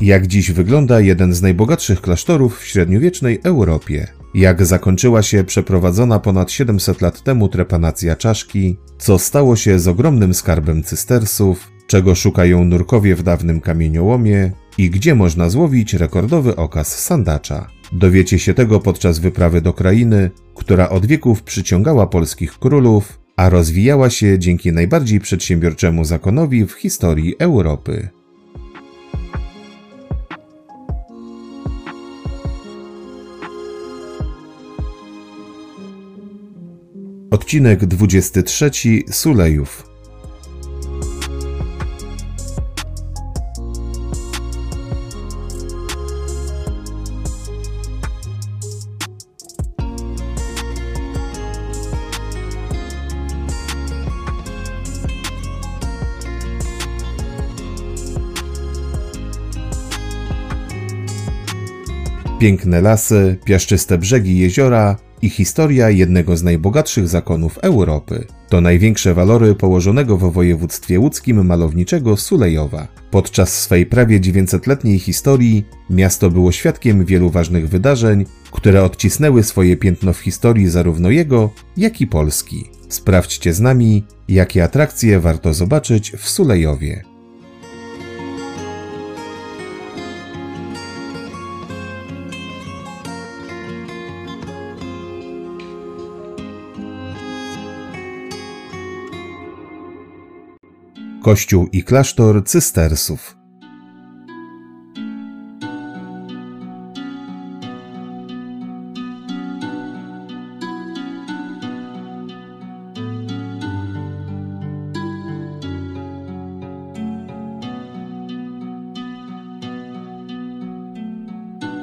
Jak dziś wygląda jeden z najbogatszych klasztorów w średniowiecznej Europie? Jak zakończyła się przeprowadzona ponad 700 lat temu trepanacja czaszki? Co stało się z ogromnym skarbem cystersów? Czego szukają nurkowie w dawnym kamieniołomie? I gdzie można złowić rekordowy okaz sandacza? Dowiecie się tego podczas wyprawy do krainy, która od wieków przyciągała polskich królów, a rozwijała się dzięki najbardziej przedsiębiorczemu zakonowi w historii Europy. Odcinek 23 Sulejów. Piękne lasy, piaszczyste brzegi jeziora, i historia jednego z najbogatszych zakonów Europy. To największe walory położonego w województwie łódzkim malowniczego Sulejowa. Podczas swej prawie 900-letniej historii miasto było świadkiem wielu ważnych wydarzeń, które odcisnęły swoje piętno w historii zarówno jego, jak i Polski. Sprawdźcie z nami, jakie atrakcje warto zobaczyć w Sulejowie. Kościół i klasztor cystersów.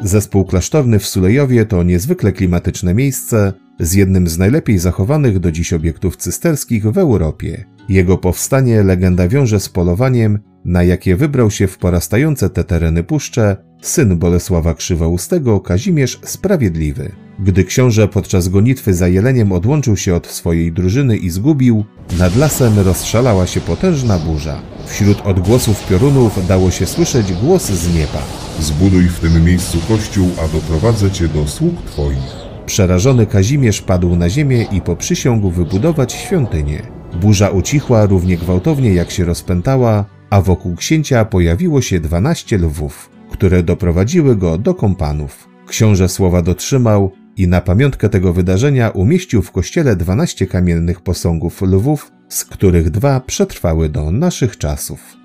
Zespół klasztorny w Sulejowie to niezwykle klimatyczne miejsce z jednym z najlepiej zachowanych do dziś obiektów cysterskich w Europie. Jego powstanie legenda wiąże z polowaniem, na jakie wybrał się w porastające te tereny puszcze syn Bolesława Krzywoustego Kazimierz Sprawiedliwy. Gdy książę podczas gonitwy za jeleniem odłączył się od swojej drużyny i zgubił, nad lasem rozszalała się potężna burza. Wśród odgłosów piorunów dało się słyszeć głos z nieba. Zbuduj w tym miejscu kościół, a doprowadzę cię do sług twoich. Przerażony Kazimierz padł na ziemię i poprzysiągł wybudować świątynię. Burza ucichła równie gwałtownie jak się rozpętała, a wokół księcia pojawiło się dwanaście lwów, które doprowadziły go do kompanów. Książę słowa dotrzymał i na pamiątkę tego wydarzenia umieścił w kościele dwanaście kamiennych posągów lwów, z których dwa przetrwały do naszych czasów.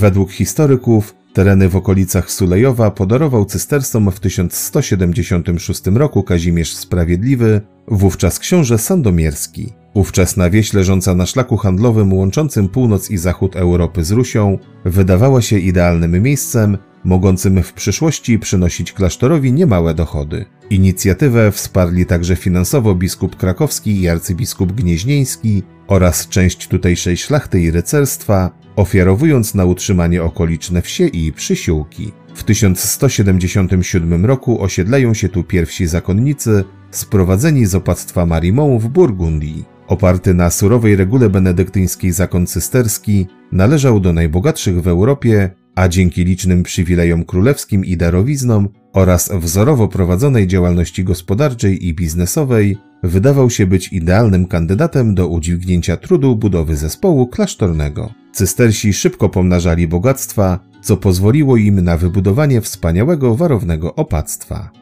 Według historyków tereny w okolicach Sulejowa podarował cystersom w 1176 roku Kazimierz Sprawiedliwy, wówczas książę Sandomierski. Ówczesna wieś leżąca na szlaku handlowym łączącym północ i zachód Europy z Rusią wydawała się idealnym miejscem, mogącym w przyszłości przynosić klasztorowi niemałe dochody. Inicjatywę wsparli także finansowo biskup krakowski i arcybiskup gnieźnieński oraz część tutejszej szlachty i rycerstwa, ofiarowując na utrzymanie okoliczne wsie i przysiłki. W 1177 roku osiedlają się tu pierwsi zakonnicy sprowadzeni z opactwa Marimont w Burgundii. Oparty na surowej regule benedyktyńskiej zakon cysterski należał do najbogatszych w Europie, a dzięki licznym przywilejom królewskim i darowiznom oraz wzorowo prowadzonej działalności gospodarczej i biznesowej wydawał się być idealnym kandydatem do udźwignięcia trudu budowy zespołu klasztornego. Cystersi szybko pomnażali bogactwa, co pozwoliło im na wybudowanie wspaniałego warownego opactwa.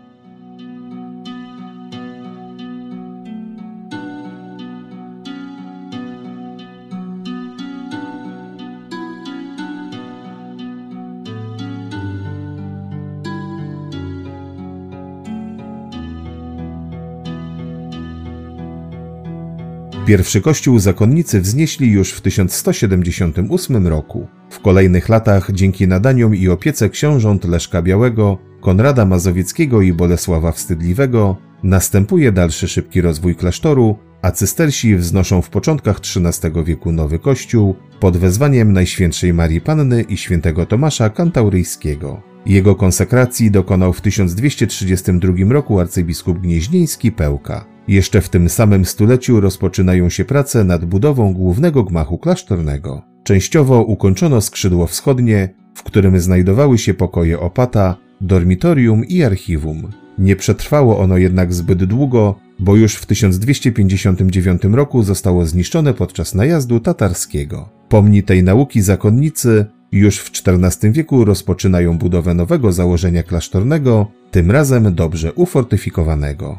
Pierwszy kościół zakonnicy wznieśli już w 1178 roku. W kolejnych latach, dzięki nadaniom i opiece książąt Leszka Białego, Konrada Mazowieckiego i Bolesława Wstydliwego, następuje dalszy szybki rozwój klasztoru, a cystersi wznoszą w początkach XIII wieku nowy kościół pod wezwaniem Najświętszej Marii Panny i świętego Tomasza Kantauryjskiego. Jego konsekracji dokonał w 1232 roku arcybiskup gnieźnieński Pełka. Jeszcze w tym samym stuleciu rozpoczynają się prace nad budową głównego gmachu klasztornego. Częściowo ukończono skrzydło wschodnie, w którym znajdowały się pokoje opata, dormitorium i archiwum. Nie przetrwało ono jednak zbyt długo, bo już w 1259 roku zostało zniszczone podczas najazdu tatarskiego. Pomni tej nauki zakonnicy już w XIV wieku rozpoczynają budowę nowego założenia klasztornego, tym razem dobrze ufortyfikowanego.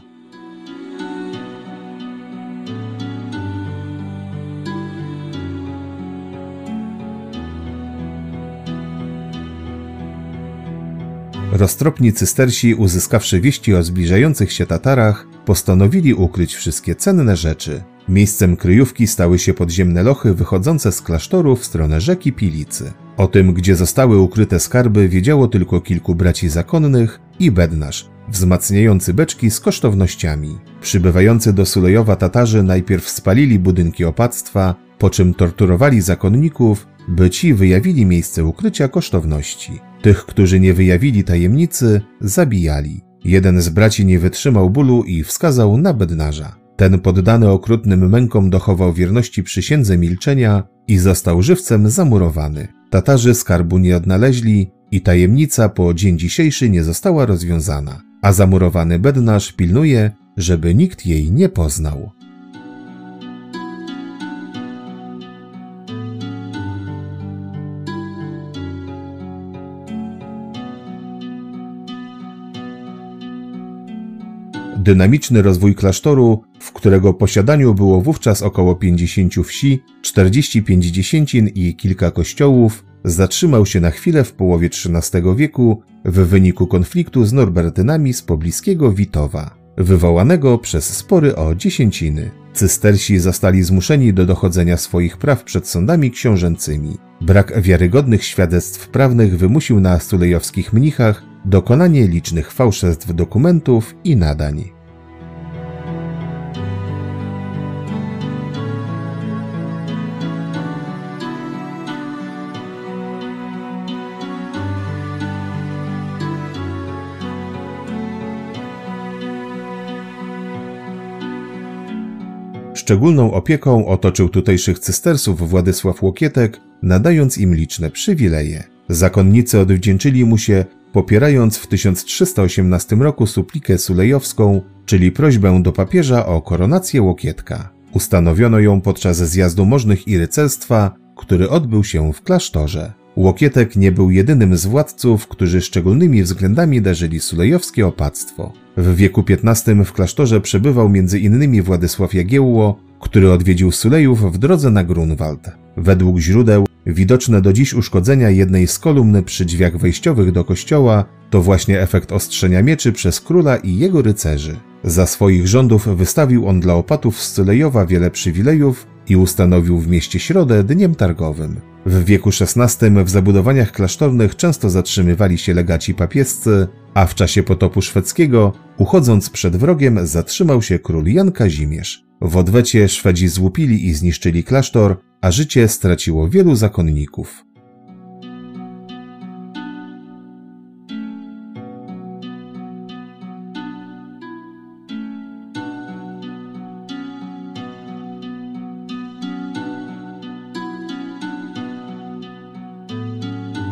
Roztropni cystersi, uzyskawszy wieści o zbliżających się Tatarach, postanowili ukryć wszystkie cenne rzeczy. Miejscem kryjówki stały się podziemne lochy wychodzące z klasztoru w stronę rzeki Pilicy. O tym, gdzie zostały ukryte skarby, wiedziało tylko kilku braci zakonnych i bednarz, wzmacniający beczki z kosztownościami. Przybywający do Sulejowa Tatarzy najpierw spalili budynki opactwa, po czym torturowali zakonników, by ci wyjawili miejsce ukrycia kosztowności. Tych, którzy nie wyjawili tajemnicy, zabijali. Jeden z braci nie wytrzymał bólu i wskazał na bednarza. Ten poddany okrutnym mękom dochował wierności przysiędze milczenia i został żywcem zamurowany. Tatarzy skarbu nie odnaleźli i tajemnica po dzień dzisiejszy nie została rozwiązana, a zamurowany bednarz pilnuje, żeby nikt jej nie poznał. Dynamiczny rozwój klasztoru, w którego posiadaniu było wówczas około 50 wsi, 45 dziesięcin i kilka kościołów, zatrzymał się na chwilę w połowie XIII wieku w wyniku konfliktu z Norbertynami z pobliskiego Witowa, wywołanego przez spory o dziesięciny. Cystersi zostali zmuszeni do dochodzenia swoich praw przed sądami książęcymi. Brak wiarygodnych świadectw prawnych wymusił na sulejowskich mnichach dokonanie licznych fałszerstw dokumentów i nadań. Szczególną opieką otoczył tutejszych cystersów Władysław Łokietek, nadając im liczne przywileje. Zakonnicy odwdzięczyli mu się, popierając w 1318 roku suplikę sulejowską, czyli prośbę do papieża o koronację Łokietka. Ustanowiono ją podczas zjazdu możnych i rycerstwa, który odbył się w klasztorze. Łokietek nie był jedynym z władców, którzy szczególnymi względami darzyli sulejowskie opactwo. W wieku XV w klasztorze przebywał m.in. Władysław Jagiełło, który odwiedził Sulejów w drodze na Grunwald. Według źródeł widoczne do dziś uszkodzenia jednej z kolumn przy drzwiach wejściowych do kościoła to właśnie efekt ostrzenia mieczy przez króla i jego rycerzy. Za swoich rządów wystawił on dla opatów z Sulejowa wiele przywilejów i ustanowił w mieście środę dniem targowym. W wieku XVI w zabudowaniach klasztornych często zatrzymywali się legaci papiescy, a w czasie potopu szwedzkiego, uchodząc przed wrogiem, zatrzymał się król Jan Kazimierz. W odwecie Szwedzi złupili i zniszczyli klasztor, a życie straciło wielu zakonników.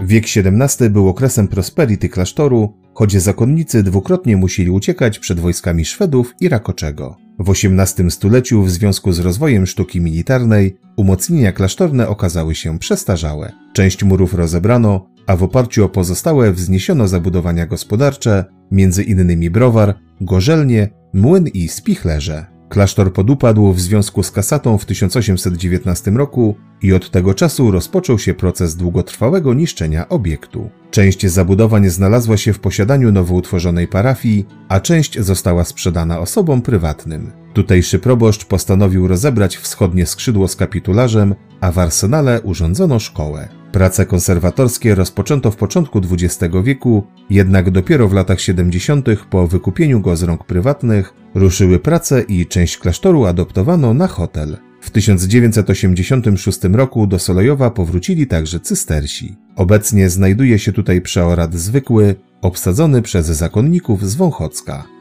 Wiek XVII był okresem prosperity klasztoru, choć zakonnicy dwukrotnie musieli uciekać przed wojskami Szwedów i Rakoczego. W XVIII stuleciu w związku z rozwojem sztuki militarnej umocnienia klasztorne okazały się przestarzałe. Część murów rozebrano, a w oparciu o pozostałe wzniesiono zabudowania gospodarcze, między innymi browar, gorzelnie, młyn i spichlerze. Klasztor podupadł w związku z kasatą w 1819 roku i od tego czasu rozpoczął się proces długotrwałego niszczenia obiektu. Część zabudowań znalazła się w posiadaniu nowo utworzonej parafii, a część została sprzedana osobom prywatnym. Tutejszy proboszcz postanowił rozebrać wschodnie skrzydło z kapitularzem, a w arsenale urządzono szkołę. Prace konserwatorskie rozpoczęto w początku XX wieku, jednak dopiero w latach 70. po wykupieniu go z rąk prywatnych ruszyły prace i część klasztoru adoptowano na hotel. W 1986 roku do Solejowa powrócili także cystersi. Obecnie znajduje się tutaj przeorat zwykły, obsadzony przez zakonników z Wąchocka.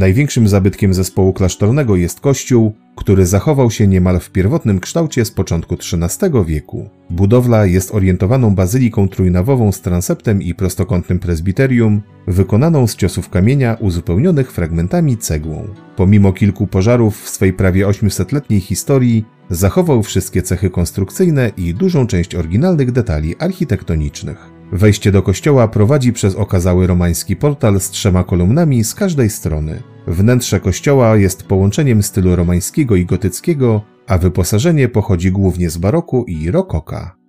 Największym zabytkiem zespołu klasztornego jest kościół, który zachował się niemal w pierwotnym kształcie z początku XIII wieku. Budowla jest orientowaną bazyliką trójnawową z transeptem i prostokątnym prezbiterium, wykonaną z ciosów kamienia uzupełnionych fragmentami cegłą. Pomimo kilku pożarów w swej prawie 800-letniej historii, zachował wszystkie cechy konstrukcyjne i dużą część oryginalnych detali architektonicznych. Wejście do kościoła prowadzi przez okazały romański portal z trzema kolumnami z każdej strony. Wnętrze kościoła jest połączeniem stylu romańskiego i gotyckiego, a wyposażenie pochodzi głównie z baroku i rokoka.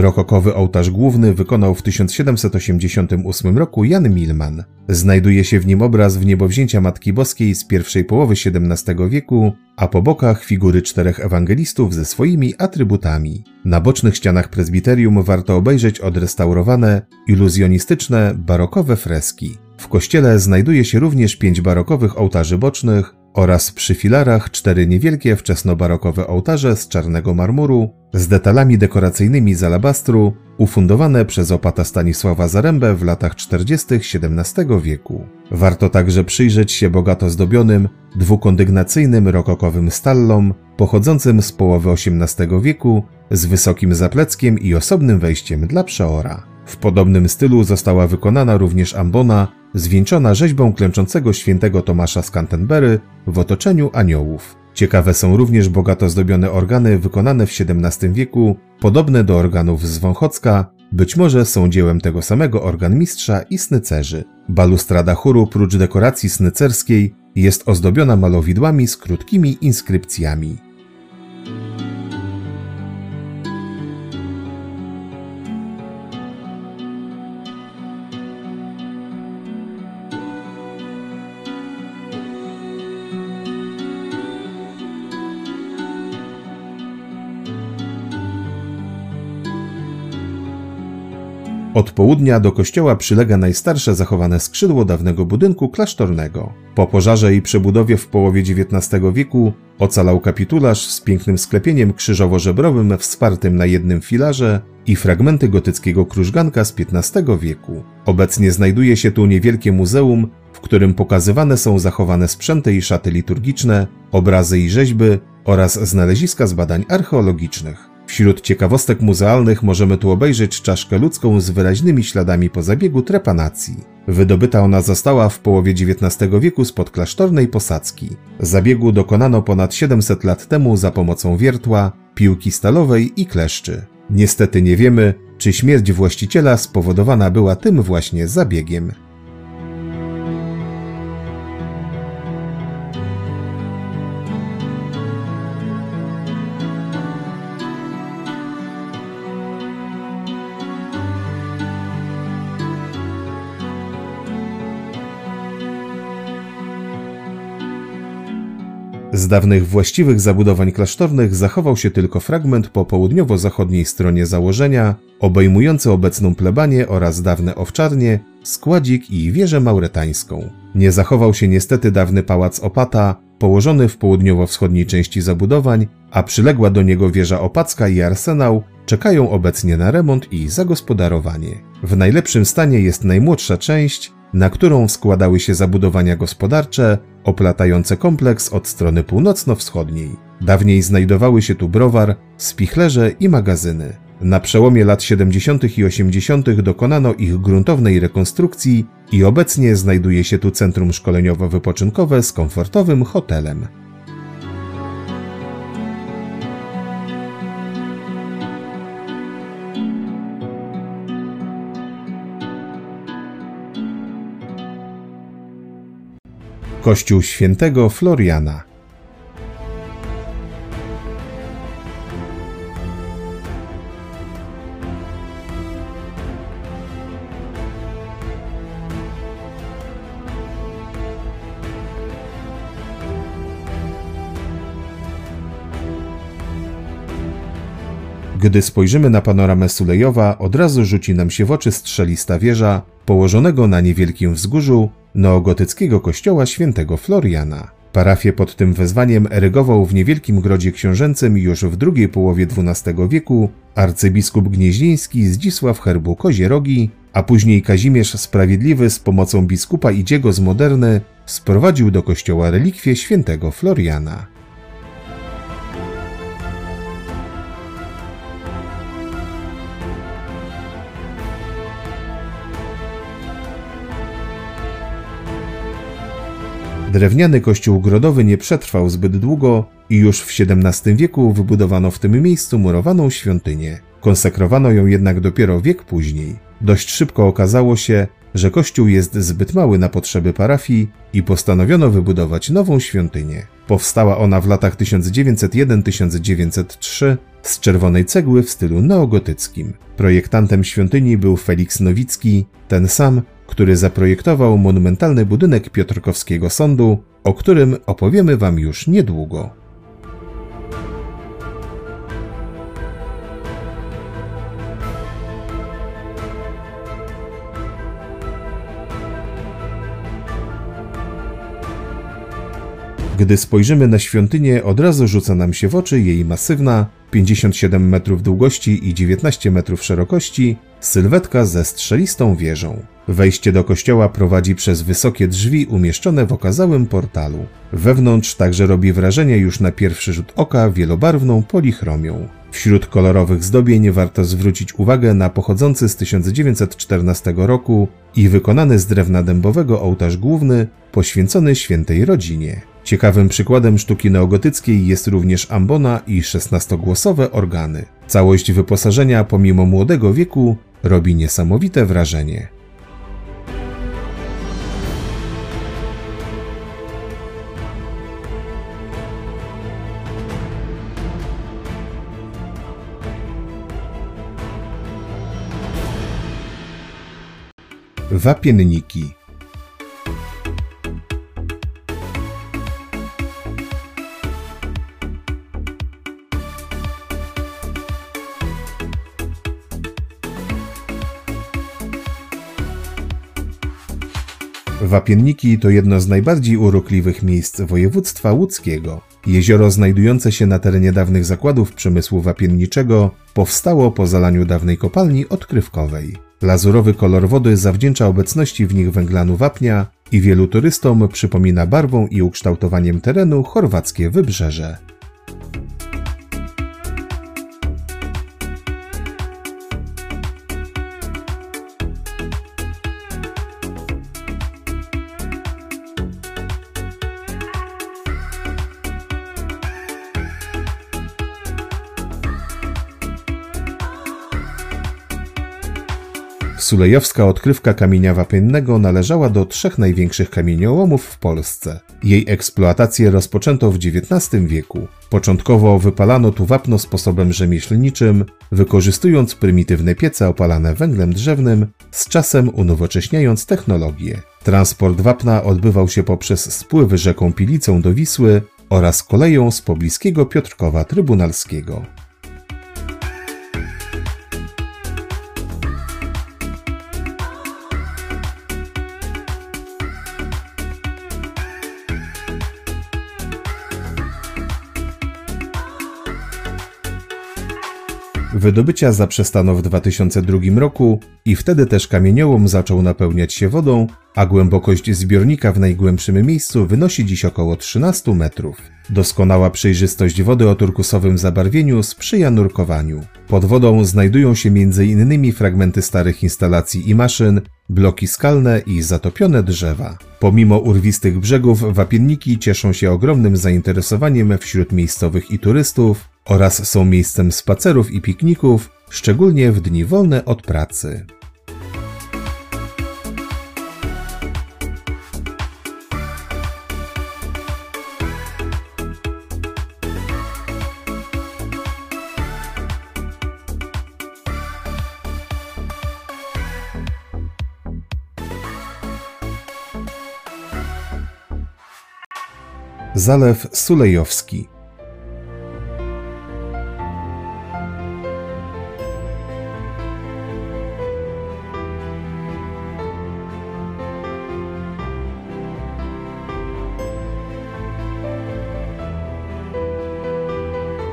Rokokowy ołtarz główny wykonał w 1788 roku Jan Milman. Znajduje się w nim obraz w niebowzięcia Matki Boskiej z pierwszej połowy XVII wieku, a po bokach figury czterech ewangelistów ze swoimi atrybutami. Na bocznych ścianach prezbiterium warto obejrzeć odrestaurowane, iluzjonistyczne, barokowe freski. W kościele znajduje się również pięć barokowych ołtarzy bocznych, oraz przy filarach cztery niewielkie wczesnobarokowe ołtarze z czarnego marmuru z detalami dekoracyjnymi z alabastru, ufundowane przez opata Stanisława Zarębę w latach 40. XVII wieku. Warto także przyjrzeć się bogato zdobionym, dwukondygnacyjnym rokokowym stallom, pochodzącym z połowy XVIII wieku, z wysokim zapleckiem i osobnym wejściem dla przeora. W podobnym stylu została wykonana również ambona, zwieńczona rzeźbą klęczącego świętego Tomasza z Canterbury w otoczeniu aniołów. Ciekawe są również bogato zdobione organy wykonane w XVII wieku, podobne do organów z Wąchocka, być może są dziełem tego samego organmistrza i snycerzy. Balustrada chóru prócz dekoracji snycerskiej jest ozdobiona malowidłami z krótkimi inskrypcjami. Południa do kościoła przylega najstarsze zachowane skrzydło dawnego budynku klasztornego. Po pożarze i przebudowie w połowie XIX wieku ocalał kapitularz z pięknym sklepieniem krzyżowo-żebrowym wspartym na jednym filarze i fragmenty gotyckiego krużganka z XV wieku. Obecnie znajduje się tu niewielkie muzeum, w którym pokazywane są zachowane sprzęty i szaty liturgiczne, obrazy i rzeźby oraz znaleziska z badań archeologicznych. Wśród ciekawostek muzealnych możemy tu obejrzeć czaszkę ludzką z wyraźnymi śladami po zabiegu trepanacji. Wydobyta ona została w połowie XIX wieku spod klasztornej posadzki. Zabiegu dokonano ponad 700 lat temu za pomocą wiertła, piłki stalowej i kleszczy. Niestety nie wiemy, czy śmierć właściciela spowodowana była tym właśnie zabiegiem. Z dawnych właściwych zabudowań klasztornych zachował się tylko fragment po południowo-zachodniej stronie założenia, obejmujący obecną plebanię oraz dawne owczarnie, składzik i wieżę mauretańską. Nie zachował się niestety dawny pałac Opata, położony w południowo-wschodniej części zabudowań, a przyległa do niego wieża opacka i arsenał czekają obecnie na remont i zagospodarowanie. W najlepszym stanie jest najmłodsza część, na którą składały się zabudowania gospodarcze oplatające kompleks od strony północno-wschodniej. Dawniej znajdowały się tu browar, spichlerze i magazyny. Na przełomie lat 70. i 80. dokonano ich gruntownej rekonstrukcji i obecnie znajduje się tu centrum szkoleniowo-wypoczynkowe z komfortowym hotelem. Kościół świętego Floriana. Gdy spojrzymy na panoramę Sulejowa, od razu rzuci nam się w oczy strzelista wieża, położonego na niewielkim wzgórzu neogotyckiego kościoła świętego Floriana. Parafię pod tym wezwaniem erygował w niewielkim grodzie książęcym już w drugiej połowie XII wieku arcybiskup gnieźnieński Zdzisław Herbu Kozierogi, a później Kazimierz Sprawiedliwy z pomocą biskupa Idziego z Moderny sprowadził do kościoła relikwie świętego Floriana. Drewniany kościół grodowy nie przetrwał zbyt długo i już w XVII wieku wybudowano w tym miejscu murowaną świątynię. Konsekrowano ją jednak dopiero wiek później. Dość szybko okazało się, że kościół jest zbyt mały na potrzeby parafii i postanowiono wybudować nową świątynię. Powstała ona w latach 1901-1903 z czerwonej cegły w stylu neogotyckim. Projektantem świątyni był Felix Nowicki, ten sam, który zaprojektował monumentalny budynek Piotrkowskiego Sądu, o którym opowiemy Wam już niedługo. Gdy spojrzymy na świątynię, od razu rzuca nam się w oczy jej masywna, 57 metrów długości i 19 metrów szerokości, sylwetka ze strzelistą wieżą. Wejście do kościoła prowadzi przez wysokie drzwi umieszczone w okazałym portalu. Wewnątrz także robi wrażenie już na pierwszy rzut oka wielobarwną polichromią. Wśród kolorowych zdobień warto zwrócić uwagę na pochodzący z 1914 roku i wykonany z drewna dębowego ołtarz główny poświęcony świętej rodzinie. Ciekawym przykładem sztuki neogotyckiej jest również ambona i szesnastogłosowe organy. Całość wyposażenia pomimo młodego wieku robi niesamowite wrażenie. Wapienniki Wapienniki to jedno z najbardziej urokliwych miejsc województwa łódzkiego. Jezioro znajdujące się na terenie dawnych zakładów przemysłu wapienniczego powstało po zalaniu dawnej kopalni odkrywkowej. Lazurowy kolor wody zawdzięcza obecności w nich węglanu wapnia i wielu turystom przypomina barwą i ukształtowaniem terenu chorwackie wybrzeże. Sulejowska odkrywka kamienia wapiennego należała do trzech największych kamieniołomów w Polsce. Jej eksploatację rozpoczęto w XIX wieku. Początkowo wypalano tu wapno sposobem rzemieślniczym, wykorzystując prymitywne piece opalane węglem drzewnym, z czasem unowocześniając technologię. Transport wapna odbywał się poprzez spływy rzeką Pilicą do Wisły oraz koleją z pobliskiego Piotrkowa Trybunalskiego. Wydobycia zaprzestano w 2002 roku i wtedy też kamieniołom zaczął napełniać się wodą, a głębokość zbiornika w najgłębszym miejscu wynosi dziś około 13 metrów. Doskonała przejrzystość wody o turkusowym zabarwieniu sprzyja nurkowaniu. Pod wodą znajdują się m.in. fragmenty starych instalacji i maszyn, bloki skalne i zatopione drzewa. Pomimo urwistych brzegów, wapienniki cieszą się ogromnym zainteresowaniem wśród miejscowych i turystów oraz są miejscem spacerów i pikników, szczególnie w dni wolne od pracy. Zalew Sulejowski.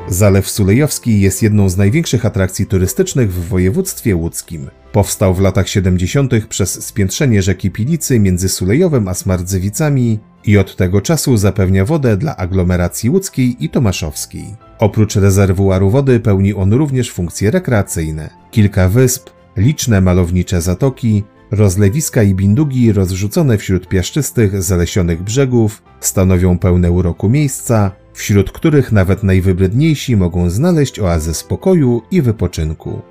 Zalew Sulejowski jest jedną z największych atrakcji turystycznych w województwie łódzkim. Powstał w latach 70. przez spiętrzenie rzeki Pilicy między Sulejowem a Smardzewicami i od tego czasu zapewnia wodę dla aglomeracji łódzkiej i tomaszowskiej. Oprócz rezerwuaru wody pełni on również funkcje rekreacyjne. Kilka wysp, liczne malownicze zatoki, rozlewiska i bindugi rozrzucone wśród piaszczystych, zalesionych brzegów stanowią pełne uroku miejsca, wśród których nawet najwybredniejsi mogą znaleźć oazę spokoju i wypoczynku.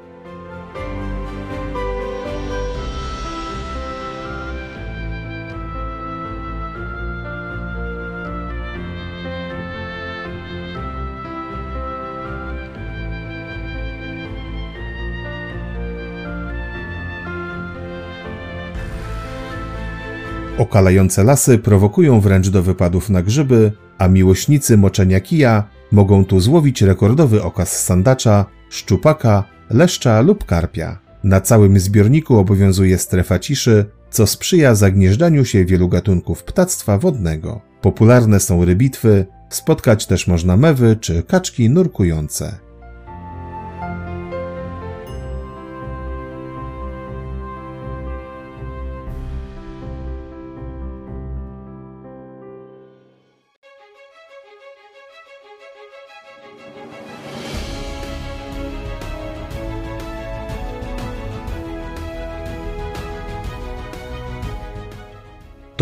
Okalające lasy prowokują wręcz do wypadów na grzyby, a miłośnicy moczenia kija mogą tu złowić rekordowy okaz sandacza, szczupaka, leszcza lub karpia. Na całym zbiorniku obowiązuje strefa ciszy, co sprzyja zagnieżdżaniu się wielu gatunków ptactwa wodnego. Popularne są rybitwy, spotkać też można mewy czy kaczki nurkujące.